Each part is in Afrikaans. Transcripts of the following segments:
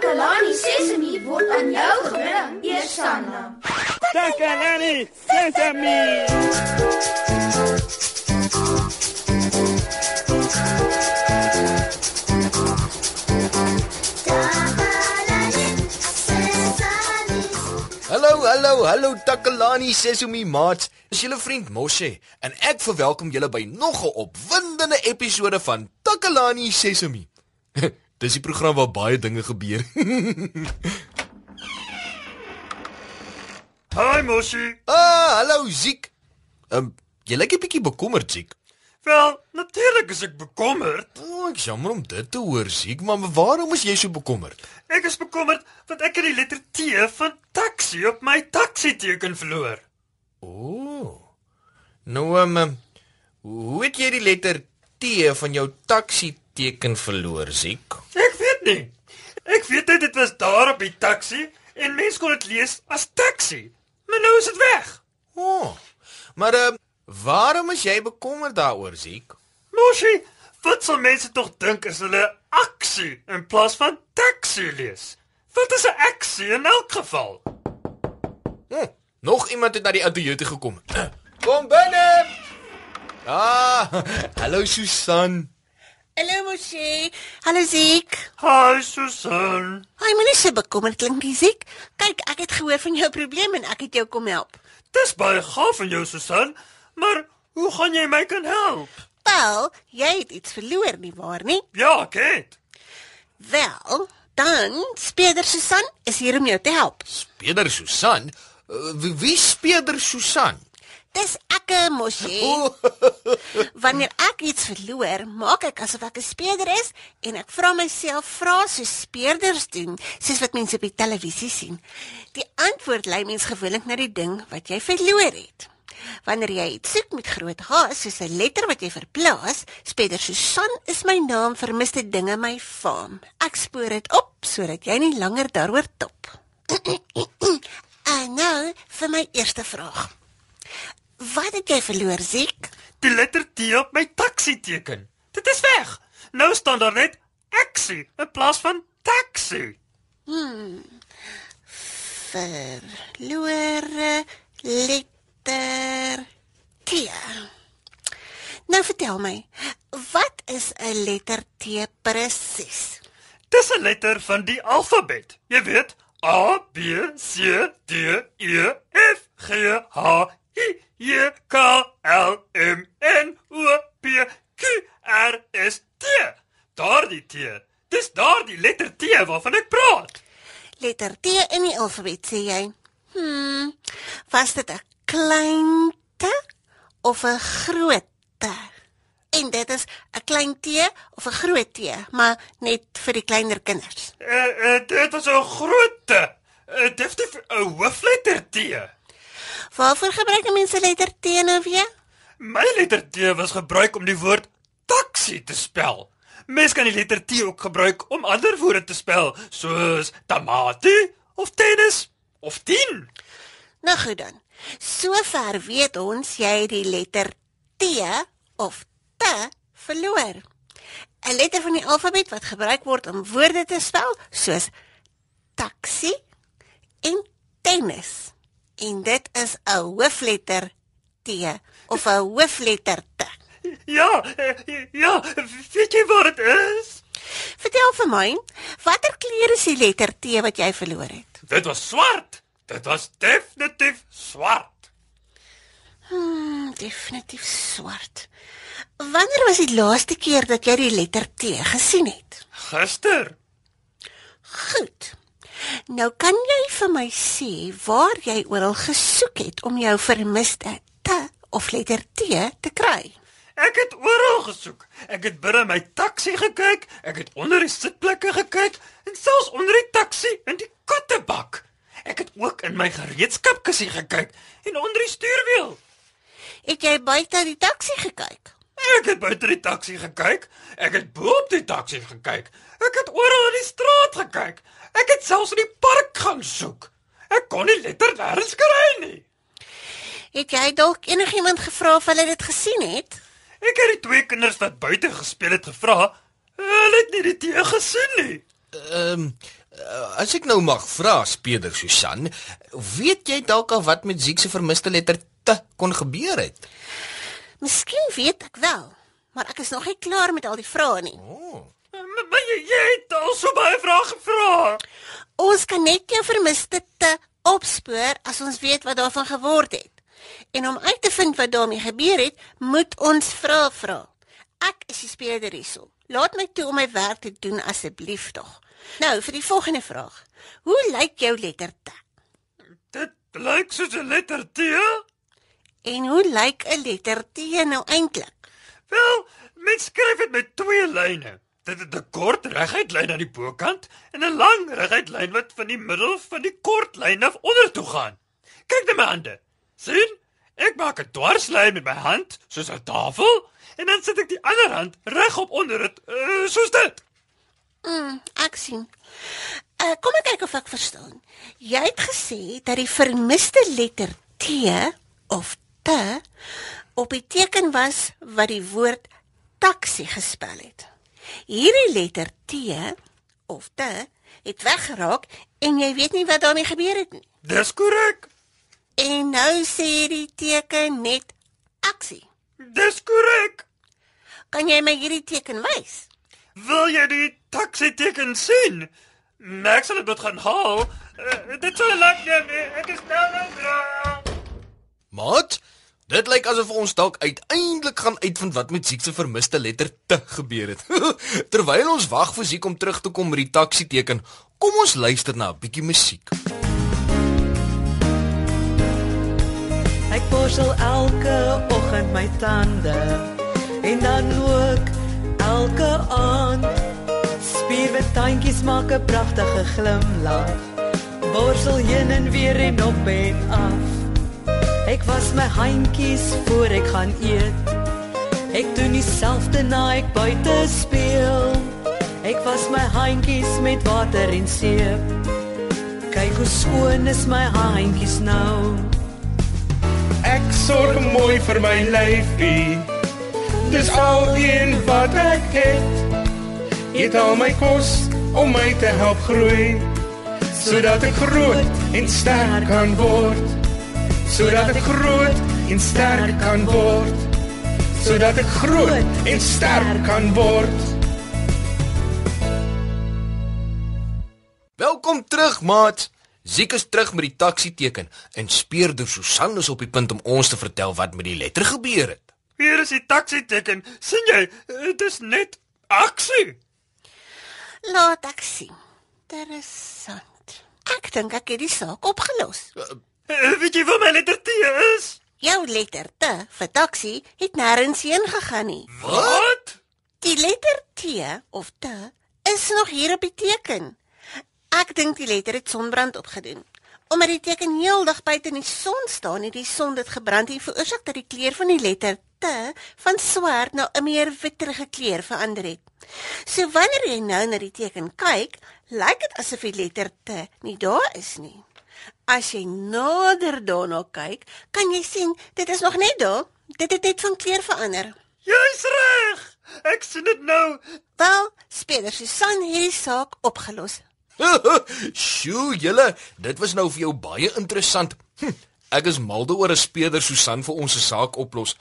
Takalani Sesemi word aan jou gebring, Eersanna. Takalani Sesame. Hallo, hallo, hallo Takalani Sesumi maats. Dis julle vriend Moshe en ek verwelkom julle by nog 'n opwindende episode van Takalani Sesumi. Dis die program waar baie dinge gebeur. Hi Moshi. ah, hallo Ziek. Ehm, um, jy lyk 'n bietjie bekommerd, Ziek. Wel, natuurlik is ek bekommerd. O, oh, ek jammer om dit te hoor, Ziek, maar waarom is jy so bekommerd? Ek is bekommerd want ek het die letter T van taxi op my taxi teken verloor. O. Oh. Nou, ehm, um, hoe het jy die letter T van jou taxi teken verloor, Ziek? Weet nie. Ek weet net dit was daar op die taxi en mense kon dit lees as taxi. Maar nou is dit weg. O. Oh. Maar um, Waarom is jy bekommerd daaroor, Ziek? Moshi, wat sal mense tog dink as hulle aksie in plaas van taxi lees? Wat is 'n aksie in elk geval? Hm, nog iemand het na die ateljee toe gekom. Kom binne. Ah, hallo Susan. Hallo Moshe. Hallo Ziek. Hi Susan. Hi, moenie so bekommerd klink nie, Ziek. Kyk, ek het gehoor van jou probleem en ek het jou kom help. Dis baie gaaf van jou Susan. Maar hoe gaan jy my kan help? Wel, jy het iets verloor nie waar nie? Ja, ek het. Wel, dan Speder Susan is hier om jou te help. Speder Susan? Uh, wie, wie Speder Susan? Dis ek, Moshi. Wanneer ek iets verloor, maak ek asof ek 'n speurder is en ek vra myself vrae so speurders doen, soos wat mense op die televisie sien. Die antwoord lei mens gewoonlik na die ding wat jy verloor het. Wanneer jy iets soek met groot H, soos 'n letter wat jy verplaas, Speder Susan is my naam vir miste dinge my faam. Ek spoor dit op sodat jy nie langer daaroor top. en nou vir my eerste vraag. Wat het jy verloor, Ziek? Die letter T op my taxi teken. Dit is weg. Nou staan daar net taxi in plaas van taxi. Hmm. Verloor letter T. Nou vertel my, wat is 'n letter T presies? Dis 'n letter van die alfabet. Jy weet, A B C D E F G H I J K L M N O P Q R S T. Daardie T. Dis daardie letter T waarvan ek praat. Letter T in die alfabet sê jy. Hm. Was dit 'n klein T of 'n groot T? En dit is 'n klein T of 'n groot T, maar net vir die kleiner kinders. Uh, uh, dit was 'n groot T. Uh, definitief 'n hoofletter T. Waarvoor gebruik mense letter T nou weer? My letter T was gebruik om die woord taxi te spel. Mens kan die letter T ook gebruik om ander woorde te spel, soos tamatie of tennis of 10. Nou goed dan. Sover weet ons jy die letter T of T verloor. 'n Letter van die alfabet wat gebruik word om woorde te spel, soos taxi en tennis. En dit is 'n hoofletter T of 'n hoofletter T. Ja, ja, weet jy wat dit is? Vertel vir my, watter kleur is die letter T wat jy verloor het? Dit was swart. Dit was definitief swart. Hmm, definitief swart. Wanneer was die laaste keer dat jy die letter T gesien het? Gister. Goed. Nou kan jy vir my sê waar jy oral gesoek het om jou vermiste T of letter T te kry? Ek het oral gesoek. Ek het binne my taxi gekyk, ek het onder die sitplekke gekyk en selfs onder die taxi in die kattebak. Ek het ook in my gereedskapkissie gekyk en onder die stuurwiel. Het jy buite die taxi gekyk? Ek het buite die taxi gekyk. Ek het bo op die taxi gekyk. Ek het oral in die straat gekyk. Ek het selfs in die park gaan soek. Ek kon nie letter nêrens kry nie. Het jy dalk enigiemand gevra of hulle dit gesien het? Ek het die twee kinders wat buite gespeel het gevra. Hulle het nie die tee gesien nie. Ehm, um, as ek nou mag vra, Speeder Susan, weet jy dalk al wat met Ziek se vermiste letter T kon gebeur het? Miskien weet ek wel, maar ek is nog nie klaar met al die vrae nie. Maar, maar jy, jy het al so baie vrae gevra. Ons kan net jou vermiste te opspoor as ons weet wat daarvan geword het. En om uit te vind wat daarmee gebeur het, moet ons vra vra. Ek is die speurder hierso. Laat my toe om my werk te doen asseblief tog. Nou vir die volgende vraag. Hoe lyk jou letter T? Dit lyk soos 'n letter T. En hoe lyk 'n letter T nou eintlik? Wel, mens skryf dit met twee lyne. Dit het 'n kort reguit lyn aan die bokant en 'n lang reguit lyn wat van die middel van die kort lyn af onder toe gaan. Kyk net my hande. sien? Ek maak 'n dwarslyn met my hand soos 'n tafel en dan sit ek die ander hand regop onder dit, uh, soos dit. Mm, ek sien. Uh, kom ek kyk of ek verstaan. Jy het gesê dat die vermiste letter T of T op die teken was wat die woord taxi gespel het. Hierdie letter T of T het weggeraak en jy weet nie wat daarmee gebeur het nie. Dis korrek. En nou sê die teken net aksie. Dis korrek. Kan jy my hierdie teken wys? Wil jy die taxi teken sien? Max sal dit gaan haal. Uh, dit lank neem. nee. Ek is nou nou klaar. Maat, dit lyk asof ons dalk uiteindelik gaan uitvind wat met Ziek se vermiste letter T gebeur het. Terwyl ons wag vir Ziek om terug te kom met die taxi teken, kom ons luister na 'n bietjie musiek. Ek borsel elke oggend my tande en dan ook elke aand. Spierwit tandjies maak 'n pragtige glimlag. Borsel heen en weer en op en af. Ek was my handjies voor ek gaan eet. Ek doen dieselfde na ek buite speel. Ek was my handjies met water en seep. Kyk hoe skoon is my handjies nou. Ek sorg mooi vir my lyfie. Dis al een wat ek het. Eet al my kos om my te help groei. Sodat ek groot en sterk kan word. Sodat ek groot en sterk kan word. Sodat ek groot en sterk kan word. Welkom terug, maat. Ziek is terug met die taxi teken en speurder Susan is op die punt om ons te vertel wat met die letter gebeur het. Hier is die taxi teken. sien jy? Dit is net aksie. Laat ek sien. Interessant. Ek dink ek het die saak opgelos. Uh, weet jy wat my letter T is? Jou letter T vir taxi het nêrens heen gegaan nie. Wat? Die letter T of T is nog hier op die teken. Ek dink die letter het sonbrand opgedoen. Omdat die teken heeldag buite in die son staan, het die son dit gebrand en veroorsaak dat die kleur van die letter T van swart na 'n meer witterige kleur verander het. So wanneer jy nou na die teken kyk, lyk dit asof die letter T nie daar is nie. As jy nader daarna kyk, kan jy sien dit is nog net daar. Dit het net van kleur verander. Jy's reg. Ek sien dit nou. Wel, speler Susan het die saak opgelos. Sjoe, julle, dit was nou vir jou baie interessant. Hm, ek is malde oor 'n speurder Susan vir ons se saak oplos.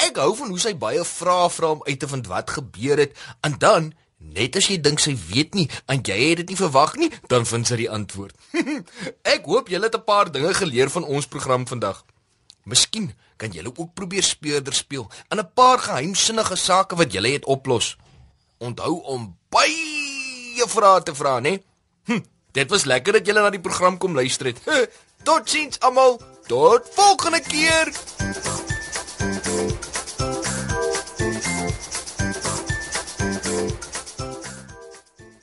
Ek hou van hoe sy baie vrae vra om uit te vind wat gebeur het en dan Net as jy dink sy weet nie en jy het dit nie verwag nie, dan vind sy die antwoord. ek hoop julle het 'n paar dinge geleer van ons program vandag. Miskien kan julle ook probeer speurder speel en 'n paar geheimsinnige sake wat julle het oplos. Onthou om baie vrae te vra, né? Hm, dit was lekker dat julle na die program kom luister het. Totsiens almal. Tot volgende keer.